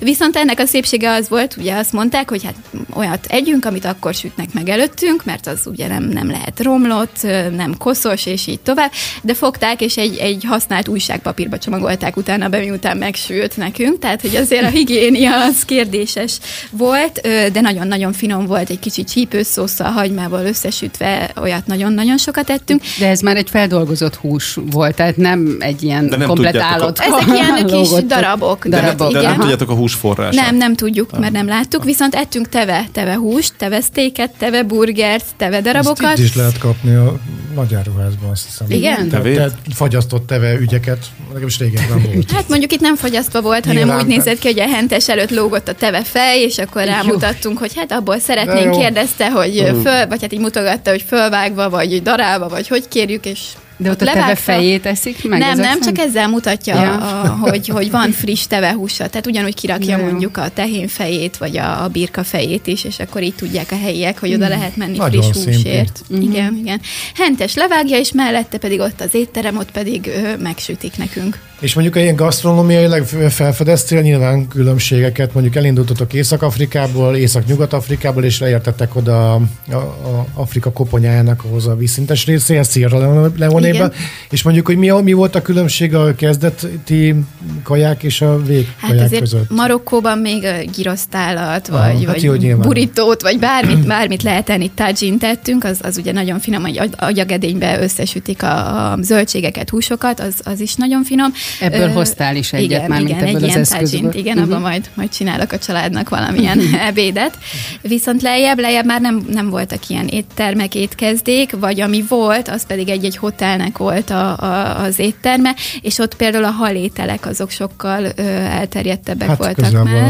[SPEAKER 5] Viszont ennek a szépsége az volt, ugye azt mondták, hogy hát olyat együnk, amit akkor sütnek meg előttünk, mert az ugye nem, nem lehet romlott, nem koszos, és így tovább, de fogták, és egy, egy használt újságpapírba csomagolták utána be, miután megsült nekünk, tehát hogy azért a higiénia az kérdéses volt, ö, de nagyon-nagyon finom volt, egy kicsit csípőszószal, hagymával összesütve, olyat nagyon-nagyon sokat ettünk.
[SPEAKER 2] De ez már egy feldolgozott hús volt, tehát nem egy ilyen
[SPEAKER 4] De nem
[SPEAKER 2] komplet
[SPEAKER 4] tudjátok a-.
[SPEAKER 5] Ezek ilyen <laughs> kis darabok.
[SPEAKER 4] De,
[SPEAKER 5] tehát
[SPEAKER 4] de, de
[SPEAKER 5] igen.
[SPEAKER 4] nem tudjátok a hús forrását.
[SPEAKER 5] Nem, nem tudjuk, mert nem láttuk, viszont ettünk teve, teve húst, teve sztéket, teve burgert, teve
[SPEAKER 3] Ezt
[SPEAKER 5] darabokat.
[SPEAKER 3] itt is lehet kapni a nagy áruházban, azt hiszem.
[SPEAKER 5] Igen?
[SPEAKER 3] Te,
[SPEAKER 4] Tevét?
[SPEAKER 3] te, fagyasztott teve ügyeket, legalábbis régen nem volt.
[SPEAKER 5] Hát mondjuk itt nem fagyasztva volt, hanem
[SPEAKER 3] Nyilván.
[SPEAKER 5] úgy nézett ki, hogy a hentes előtt lógott a teve fej, és akkor rámutattunk, hogy hát abból szeretnénk, kérdezte, hogy föl, vagy hát így mutogatta, hogy fölvágva, vagy darálva, vagy hogy kérjük, és
[SPEAKER 2] De ott a teve fejét eszik meg?
[SPEAKER 5] nem, nem, csak ezzel mutatja,
[SPEAKER 2] Ja.
[SPEAKER 5] a, hogy, hogy van friss tevehúsa. Tehát ugyanúgy kirakja
[SPEAKER 2] Ja,
[SPEAKER 5] mondjuk a tehén fejét, vagy a, a birka fejét is, és akkor így tudják a helyiek, hogy oda lehet menni
[SPEAKER 3] Nagyon
[SPEAKER 5] friss
[SPEAKER 3] szimpi.
[SPEAKER 5] húsért. Igen, igen. Hentes levágja, és mellette pedig ott az étterem, ott pedig ö, megsütik nekünk.
[SPEAKER 3] És mondjuk ilyen gasztronómiailag felfedeztél nyilván különbségeket, mondjuk elindultatok Észak-Afrikából, Észak-Nyugat-Afrikából, és leértettek oda a, a, a Afrika koponyájának ahhoz a vízszintes részéhez, Sierra Leone-be,
[SPEAKER 5] Igen.
[SPEAKER 3] és mondjuk, hogy mi, a- mi volt a különbség a kezdeti kaják és a vég
[SPEAKER 5] Hát
[SPEAKER 3] kaják
[SPEAKER 5] azért
[SPEAKER 3] között?
[SPEAKER 5] Marokkóban még ö, girosztálat, vagy,
[SPEAKER 3] hát
[SPEAKER 5] vagy
[SPEAKER 3] jó,
[SPEAKER 5] burítót, vagy bármit, <clears throat> bármit lehet enni, tajin tettünk, az, az ugye nagyon finom, hogy agy- agyagedénybe összesütik a, a zöldségeket, húsokat, az, az is nagyon finom.
[SPEAKER 2] Ebből
[SPEAKER 5] Ö,
[SPEAKER 2] hoztál is egyet
[SPEAKER 5] igen,
[SPEAKER 2] már, mint
[SPEAKER 5] igen,
[SPEAKER 2] ebből
[SPEAKER 5] egy
[SPEAKER 2] az
[SPEAKER 5] ilyen
[SPEAKER 2] eszközből.
[SPEAKER 5] tajint, igen,
[SPEAKER 2] Mhm.
[SPEAKER 5] abban majd, majd csinálok a családnak valamilyen <laughs> ebédet. Viszont lejjebb, lejjebb már nem, nem voltak ilyen éttermek, étkezdék, vagy ami volt, az pedig egy-egy hotelnek volt a, a, az étterme, és ott például a halételek azok sokkal ö, elterjedtebbek
[SPEAKER 3] Hát
[SPEAKER 5] voltak már.
[SPEAKER 3] a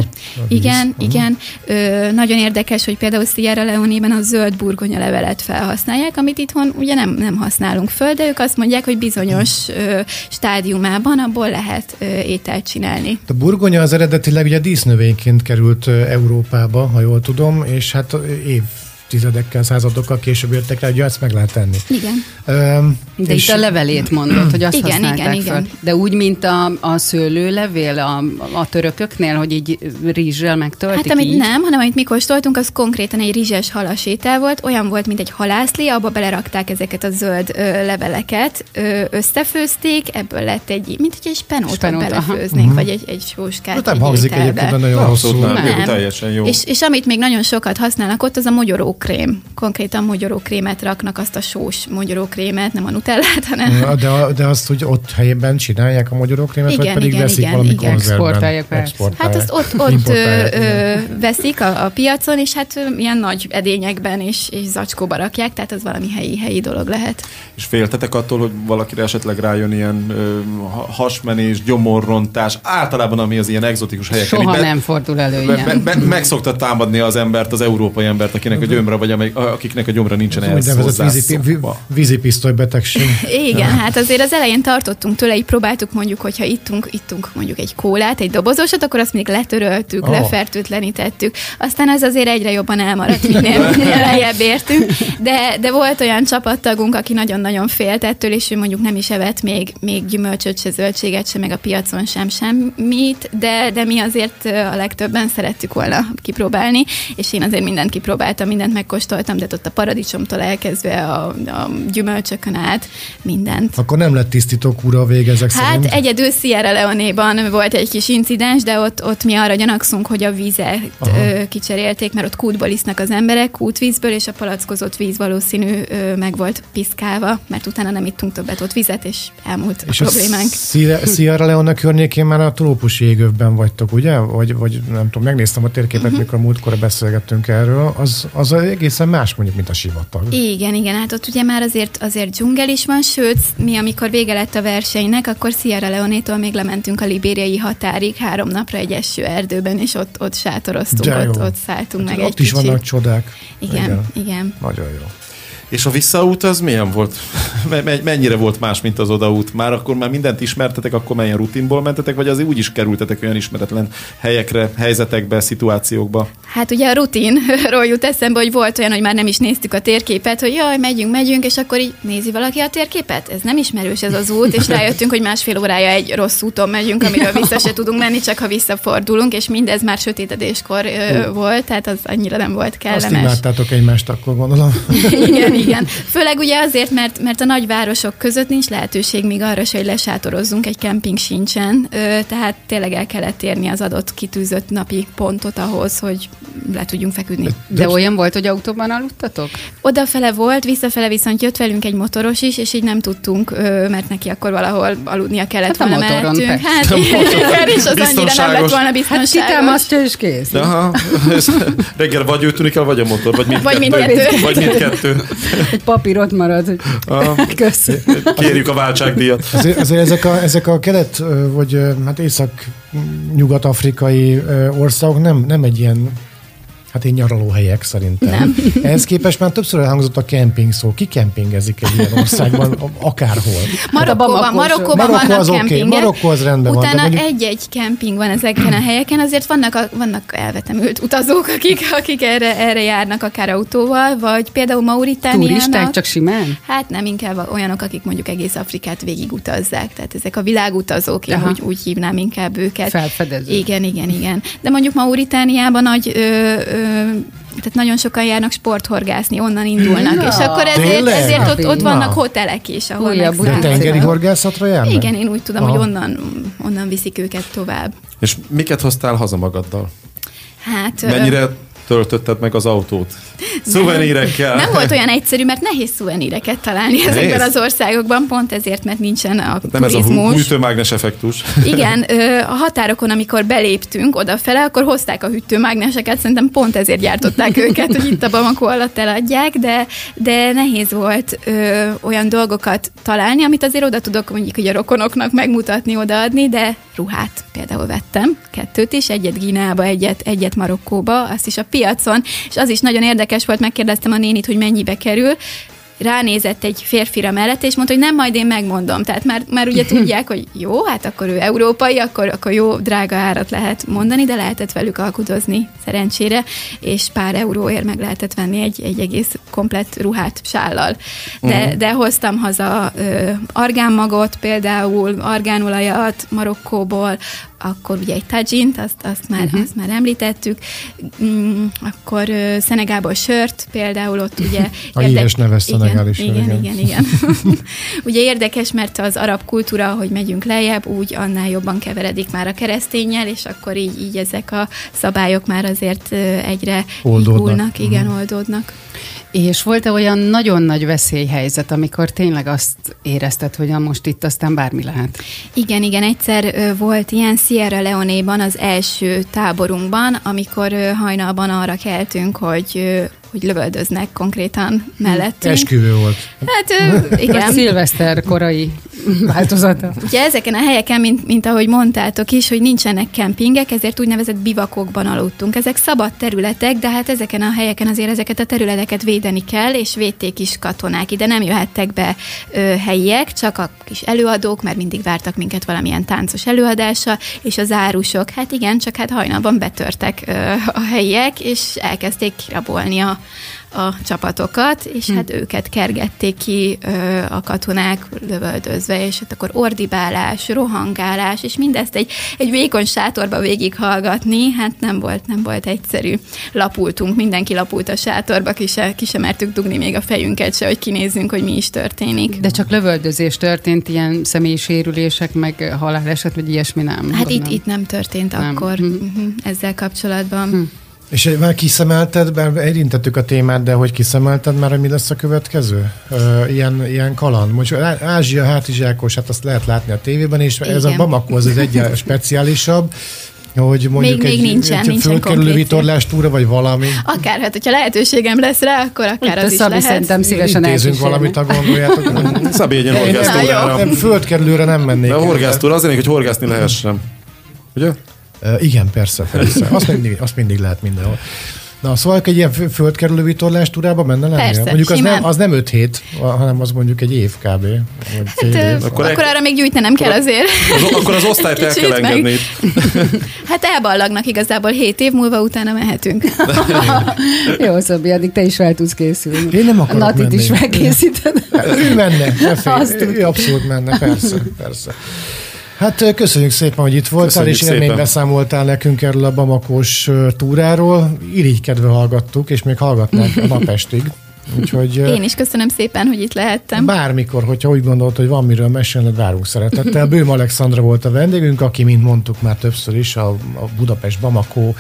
[SPEAKER 3] víz.
[SPEAKER 5] Igen,
[SPEAKER 3] Mhm.
[SPEAKER 5] igen. Ö, nagyon érdekes, hogy például Sierra Leone-ben a zöld burgonya levelet felhasználják, amit itthon ugye nem, nem használunk föl, de ők azt mondják, hogy bizonyos ö, stádiumában abból lehet ö, ételt csinálni.
[SPEAKER 3] A burgonya az eredetileg ugye dísznövényként került Európába, ha jól tudom, és hát ö, évtizedekkel, századokkal később jöttek rá, hogy ezt meg lehet tenni.
[SPEAKER 5] Igen.
[SPEAKER 3] Öm,
[SPEAKER 2] De itt a levelét mondod, hogy azt
[SPEAKER 5] Igen,
[SPEAKER 2] használták
[SPEAKER 5] igen,
[SPEAKER 2] föl.
[SPEAKER 5] igen.
[SPEAKER 2] De úgy, mint a, a szőlőlevél a, a törököknél, hogy így rizssel megtöltik
[SPEAKER 5] Hát amit
[SPEAKER 2] így?
[SPEAKER 5] nem, hanem amit mi kóstoltunk, az konkrétan egy rizses halasétel volt, olyan volt, mint egy halászlé, abba belerakták ezeket a zöld ö, leveleket, ö, összefőzték, ebből lett egy, mint hogy egy spenótot
[SPEAKER 2] Spenót, aha.
[SPEAKER 5] belefőznénk, vagy egy, egy sóskát.
[SPEAKER 3] Hát nem
[SPEAKER 5] egy
[SPEAKER 3] hangzik egyébként, nagyon hosszú.
[SPEAKER 4] nem. Teljesen jó.
[SPEAKER 5] És, és amit még nagyon sokat használnak ott, az a mogyorókrém. Konkrétan mogyorókrémet raknak, azt a sós mogyorókrémet, nem a nutellát, hanem...
[SPEAKER 3] Ja, de, de azt úgy ott helyben csinálják a magyarokrémet, vagy
[SPEAKER 5] Igen,
[SPEAKER 3] pedig
[SPEAKER 5] igen,
[SPEAKER 3] veszik
[SPEAKER 5] igen,
[SPEAKER 3] valami
[SPEAKER 5] igen.
[SPEAKER 2] Exportálják, persze.
[SPEAKER 5] Hát
[SPEAKER 3] Exportálják.
[SPEAKER 5] azt ott, ott ö, ö, veszik a, a piacon, és hát ilyen nagy edényekben és, és zacskóba rakják, tehát az valami helyi, helyi dolog lehet.
[SPEAKER 4] És féltetek attól, hogy valakire esetleg rájön ilyen ö, ha- hasmenés, gyomorrontás, általában ami az ilyen egzotikus helyeken.
[SPEAKER 2] Soha
[SPEAKER 4] be-
[SPEAKER 2] nem fordul elő
[SPEAKER 4] Be,
[SPEAKER 2] ilyen.
[SPEAKER 4] be, be, meg szokta támadni az embert, az európai embert, akinek a gyöm, gyomra, vagy amely, akiknek a gyomra nincsen ehhez
[SPEAKER 3] úgynevezett vízi, vi-
[SPEAKER 4] hozzászokva.
[SPEAKER 3] vízipisztoly betegség.
[SPEAKER 5] Igen, hát azért az elején tartottunk tőle, így próbáltuk mondjuk, hogyha ittunk, ittunk mondjuk egy kólát, egy dobozosat, akkor azt még letöröltük,
[SPEAKER 3] Oh.
[SPEAKER 5] lefertőtlenítettük. Aztán ez azért egyre jobban elmaradt, minél, <laughs> minél lejjebb értünk. De, de volt olyan csapattagunk, aki nagyon-nagyon félt ettől, és ő mondjuk nem is evett még, még gyümölcsöt, se zöldséget, se meg a piacon sem semmit, de, de mi azért a legtöbben szerettük volna kipróbálni, és én azért mindent kipróbáltam, mindent megkóstoltam, de ott a paradicsomtól elkezdve a, a gyümölcsökön át mindent.
[SPEAKER 3] Akkor nem lett tisztító kúra a ezek
[SPEAKER 5] Hát
[SPEAKER 3] szerint.
[SPEAKER 5] egyedül Sierra Leone-ban volt egy kis incidens, de ott, ott mi arra gyanakszunk, hogy a vizet
[SPEAKER 3] Aha.
[SPEAKER 5] kicserélték, mert ott kútból isznak az emberek, kútvízből, és a palackozott víz valószínű ö, meg volt piszkálva, mert utána nem ittunk többet ott vizet, és elmúlt
[SPEAKER 3] És
[SPEAKER 5] a
[SPEAKER 3] a
[SPEAKER 5] problémánk.
[SPEAKER 3] Sierra Sierra Leone környékén már a trópusi égövben vagytok, ugye? Vagy, vagy nem tudom, megnéztem a térképet,
[SPEAKER 5] Mhm.
[SPEAKER 3] uh-huh. mikor múltkor beszélgettünk erről. Az, az egészen más mondjuk, mint a sivatag.
[SPEAKER 5] Igen, igen, hát ott ugye már azért, azért dzsungel is van, sőt, mi amikor vége lett a versenynek, akkor Sierra Leone-tól még lementünk a libériai határig három napra egy eső erdőben, és ott, ott sátoroztunk,
[SPEAKER 3] De jó.
[SPEAKER 5] ott, ott szálltunk meg
[SPEAKER 3] Hát ott
[SPEAKER 5] egy
[SPEAKER 3] is
[SPEAKER 5] kicsit.
[SPEAKER 3] vannak csodák.
[SPEAKER 5] Igen, igen. igen.
[SPEAKER 3] Nagyon jó.
[SPEAKER 4] És a visszaút az milyen volt? <laughs> Me- me- Mennyire volt más, mint az odaút? Már akkor már mindent ismertetek, akkor melyen rutinból mentetek, vagy azért úgy is kerültetek olyan ismeretlen helyekre, helyzetekbe, szituációkba?
[SPEAKER 5] Hát ugye a rutinról jut eszembe, hogy volt olyan, hogy már nem is néztük a térképet, hogy jaj, megyünk, megyünk, és akkor így nézi valaki a térképet? Ez nem ismerős ez az út, és <laughs> rájöttünk, hogy másfél órája egy rossz úton megyünk, amiről vissza se tudunk menni, csak ha visszafordulunk, és mindez már sötétedéskor ö, volt, tehát az annyira nem volt
[SPEAKER 3] Azt
[SPEAKER 5] kellemes.
[SPEAKER 3] imádtátok egymást, akkor gondolom. <laughs>
[SPEAKER 5] igen, igen. Főleg ugye azért, mert, mert a nagyvárosok között nincs lehetőség még arra se, hogy lesátorozzunk, egy kemping sincsen, ö, tehát tényleg el kellett érni az adott kitűzött napi pontot ahhoz, hogy le tudjunk feküdni.
[SPEAKER 2] De olyan volt, hogy autóban aludtatok?
[SPEAKER 5] Odafele volt, visszafele viszont jött velünk egy motoros is, és így nem tudtunk, ö, mert neki akkor valahol aludnia kellett
[SPEAKER 2] Hát a
[SPEAKER 5] volna
[SPEAKER 2] motoron,
[SPEAKER 5] mellettünk. Hát igen, és az annyira nem lett
[SPEAKER 4] Biztonságos.
[SPEAKER 5] volna
[SPEAKER 2] Hát
[SPEAKER 5] biztonságos.
[SPEAKER 2] kitámasztja és kész.
[SPEAKER 4] Aha, reggel vagy ő tűnik el, vagy a motor, vagy mindkettő.
[SPEAKER 5] Vagy mindkettő.
[SPEAKER 4] Vagy mindkettő.
[SPEAKER 2] Egy papír ott marad, hogy.
[SPEAKER 4] Kérjük a váltságdíjat.
[SPEAKER 3] Azért, azért ezek, a, ezek a kelet, vagy hát észak-nyugat-afrikai ö, országok nem, nem egy ilyen Hát én nyaralóhelyek szerintem.
[SPEAKER 5] Nem. <laughs>
[SPEAKER 3] Ehhez képest már többször elhangzott a kemping szó. Ki kempingezik egy ilyen országban, akárhol? <laughs>
[SPEAKER 5] Marokkóban,
[SPEAKER 2] Bamako-
[SPEAKER 5] Marokkóban
[SPEAKER 3] Marokkó
[SPEAKER 5] vannak
[SPEAKER 3] az
[SPEAKER 5] kempingek.
[SPEAKER 3] Marokkó az rendben van, de
[SPEAKER 5] Utána
[SPEAKER 3] mondjuk-
[SPEAKER 5] egy-egy kemping van ezeken a helyeken, azért vannak, a, vannak elvetemült utazók, akik, akik erre, erre járnak akár autóval, vagy például Mauritániának.
[SPEAKER 2] Turisták csak simán?
[SPEAKER 5] Hát nem, inkább olyanok, akik mondjuk egész Afrikát végigutazzák. Tehát ezek a világutazók, én
[SPEAKER 2] Aha.
[SPEAKER 5] úgy, úgy hívnám inkább őket.
[SPEAKER 2] Felfedező.
[SPEAKER 5] Igen, igen, igen. De mondjuk Mauritániában nagy, ö, ö, tehát nagyon sokan járnak sporthorgászni, onnan indulnak,
[SPEAKER 2] Na,
[SPEAKER 5] és akkor ezért,
[SPEAKER 3] tényleg?
[SPEAKER 5] ezért ott, ott
[SPEAKER 3] Na.
[SPEAKER 5] vannak hotelek is, ahol
[SPEAKER 2] Újabb
[SPEAKER 3] De tengeri horgászatra járnak?
[SPEAKER 5] Igen, én úgy tudom,
[SPEAKER 3] Aha.
[SPEAKER 5] hogy onnan, onnan viszik őket tovább.
[SPEAKER 4] És miket hoztál haza magaddal?
[SPEAKER 5] Hát, ö,
[SPEAKER 4] Mennyire töltötted meg az autót? Szuvenírekkel?
[SPEAKER 5] Nem volt olyan egyszerű, mert nehéz szuveníreket találni ezekben az országokban, pont ezért, mert nincsen a
[SPEAKER 4] Nem ez a
[SPEAKER 5] turizmus.
[SPEAKER 4] hűtőmágnes effektus.
[SPEAKER 5] Igen, <laughs> a határokon, amikor beléptünk odafele, akkor hozták a hűtőmágneseket, szerintem pont ezért gyártották <laughs> őket, hogy itt a Bamako alatt eladják, de, de nehéz volt ö, olyan dolgokat találni, amit azért oda tudok mondjuk hogy a rokonoknak megmutatni, odaadni, de ruhát például vettem, kettőt is, egyet Gíneába, egyet, egyet Marokkóba, azt is a piacon, és az is nagyon érdekes volt, megkérdeztem a nénit, hogy mennyibe kerül, ránézett egy férfira mellett, és mondta, hogy nem, majd én megmondom. Tehát már, már ugye <laughs> tudják, hogy jó, hát akkor ő európai, akkor, akkor jó, drága árat lehet mondani, de lehetett velük alkudozni szerencsére, és pár euróért meg lehetett venni egy, egy egész komplett ruhát sállal. De, uh-huh. de hoztam haza ö, argánmagot, például argánolajat Marokkóból, akkor ugye egy tajint, azt, azt, már, uh-huh. azt már említettük, mm, akkor ö, Szenegából sört, például ott ugye... <laughs>
[SPEAKER 3] A híres neves szenegáli sör,
[SPEAKER 5] igen, igen,
[SPEAKER 3] igen.
[SPEAKER 5] igen, <laughs> <laughs> ugye érdekes, mert az arab kultúra, hogy megyünk lejjebb, úgy annál jobban keveredik már a keresztényel, és akkor így, így ezek a szabályok már azért egyre
[SPEAKER 3] Oldódnak.
[SPEAKER 5] igen, oldódnak.
[SPEAKER 2] És volt-e olyan nagyon nagy veszélyhelyzet, amikor tényleg azt érezted, hogy na most itt aztán bármi lehet?
[SPEAKER 5] Igen, igen, egyszer volt ilyen Sierra Leone-ban az első táborunkban, amikor hajnalban arra keltünk, hogy, hogy lövöldöznek konkrétan mellettünk.
[SPEAKER 3] Esküvő volt.
[SPEAKER 5] Hát
[SPEAKER 2] igen. Szilveszter korai <laughs> változata.
[SPEAKER 5] Ugye ezeken a helyeken, mint, mint ahogy mondtátok is, hogy nincsenek kempingek, ezért úgynevezett bivakokban aludtunk. Ezek szabad területek, de hát ezeken a helyeken azért ezeket a területeket védeni kell, és védték is katonák. Ide nem jöhettek be ö, helyiek, csak a kis előadók, mert mindig vártak minket valamilyen táncos előadása, és az árusok. Hát igen, csak hát hajnalban betörtek ö, a helyiek, és elkezdték kirabolni a, a csapatokat, és hm. hát őket kergették ki ö, a katonák lövöldözve, és hát akkor ordibálás, rohangálás, és mindezt egy, egy vékony sátorba végighallgatni, hát nem volt, nem volt egyszerű. Lapultunk, mindenki lapult a sátorba, ki se, ki mertük dugni még a fejünket se, hogy kinézzünk, hogy mi is történik.
[SPEAKER 2] De csak lövöldözés történt, ilyen személyi sérülések, meg haláleset, vagy ilyesmi nem?
[SPEAKER 5] Hát itt, itt nem történt nem. akkor hm. ezzel kapcsolatban. Hm.
[SPEAKER 3] És már kiszemelted, mert érintettük a témát, de hogy kiszemelted már, hogy mi lesz a következő? Ilyen, ilyen kaland. Most Ázsia hátizsákos, hát azt lehet látni a tévében, és Igen. ez a Bamako az, az egy speciálisabb hogy mondjuk
[SPEAKER 5] még,
[SPEAKER 3] egy,
[SPEAKER 5] még nincsen,
[SPEAKER 3] egy
[SPEAKER 5] nincsen
[SPEAKER 3] fölkerülő vitorlástúra, vagy valami.
[SPEAKER 5] Akár, hát hogyha lehetőségem lesz rá, akkor akár Itt az is lehet.
[SPEAKER 2] Szerintem szívesen
[SPEAKER 3] Intézünk valamit, a gondoljátok. <laughs>
[SPEAKER 4] Szabi egy horgásztúrára.
[SPEAKER 3] Nem, földkerülőre nem mennék.
[SPEAKER 4] De a horgásztúra azért, hogy horgászni lehessen. Ugye?
[SPEAKER 3] Uh, igen, persze, persze. Azt mindig, azt mindig lehet mindenhol. Na, szóval egy ilyen földkerülő vitorlás túrába menne lenni?
[SPEAKER 5] Persze,
[SPEAKER 3] mondjuk az nem, az nem öt hét, hanem az mondjuk egy év kb.
[SPEAKER 5] Hát, év. Akkor, akkor arra még gyűjtenem kell azért.
[SPEAKER 4] Az, akkor az osztályt el kell engedni. <laughs>
[SPEAKER 5] hát elballagnak igazából hét év múlva, utána mehetünk. <laughs>
[SPEAKER 2] Jó, Szabi, addig te is fel tudsz készülni.
[SPEAKER 3] Én nem akarok
[SPEAKER 2] Natit
[SPEAKER 3] menni.
[SPEAKER 2] is felkészíted.
[SPEAKER 3] ő menne, ne félj, ő abszolút menne, persze, persze. Hát köszönjük szépen, hogy itt voltál, köszönjük és élményt beszámoltál nekünk erről a Bamakos túráról. Irigykedve hallgattuk, és még hallgatnánk a napestig. <laughs> Úgyhogy,
[SPEAKER 5] Én is köszönöm szépen, hogy itt lehettem.
[SPEAKER 3] Bármikor, hogyha úgy gondolt, hogy van miről mesélned, várunk szeretettel. <laughs> Bőm Alexandra volt a vendégünk, aki, mint mondtuk már többször is, a, a Budapest Bamako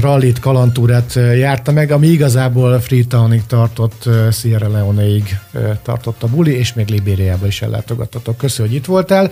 [SPEAKER 3] rallit, kalantúrát járta meg, ami igazából Freetownig tartott, Sierra Leoneig tartott a buli, és még Libériába is ellátogattatok. Köszönöm, hogy itt voltál.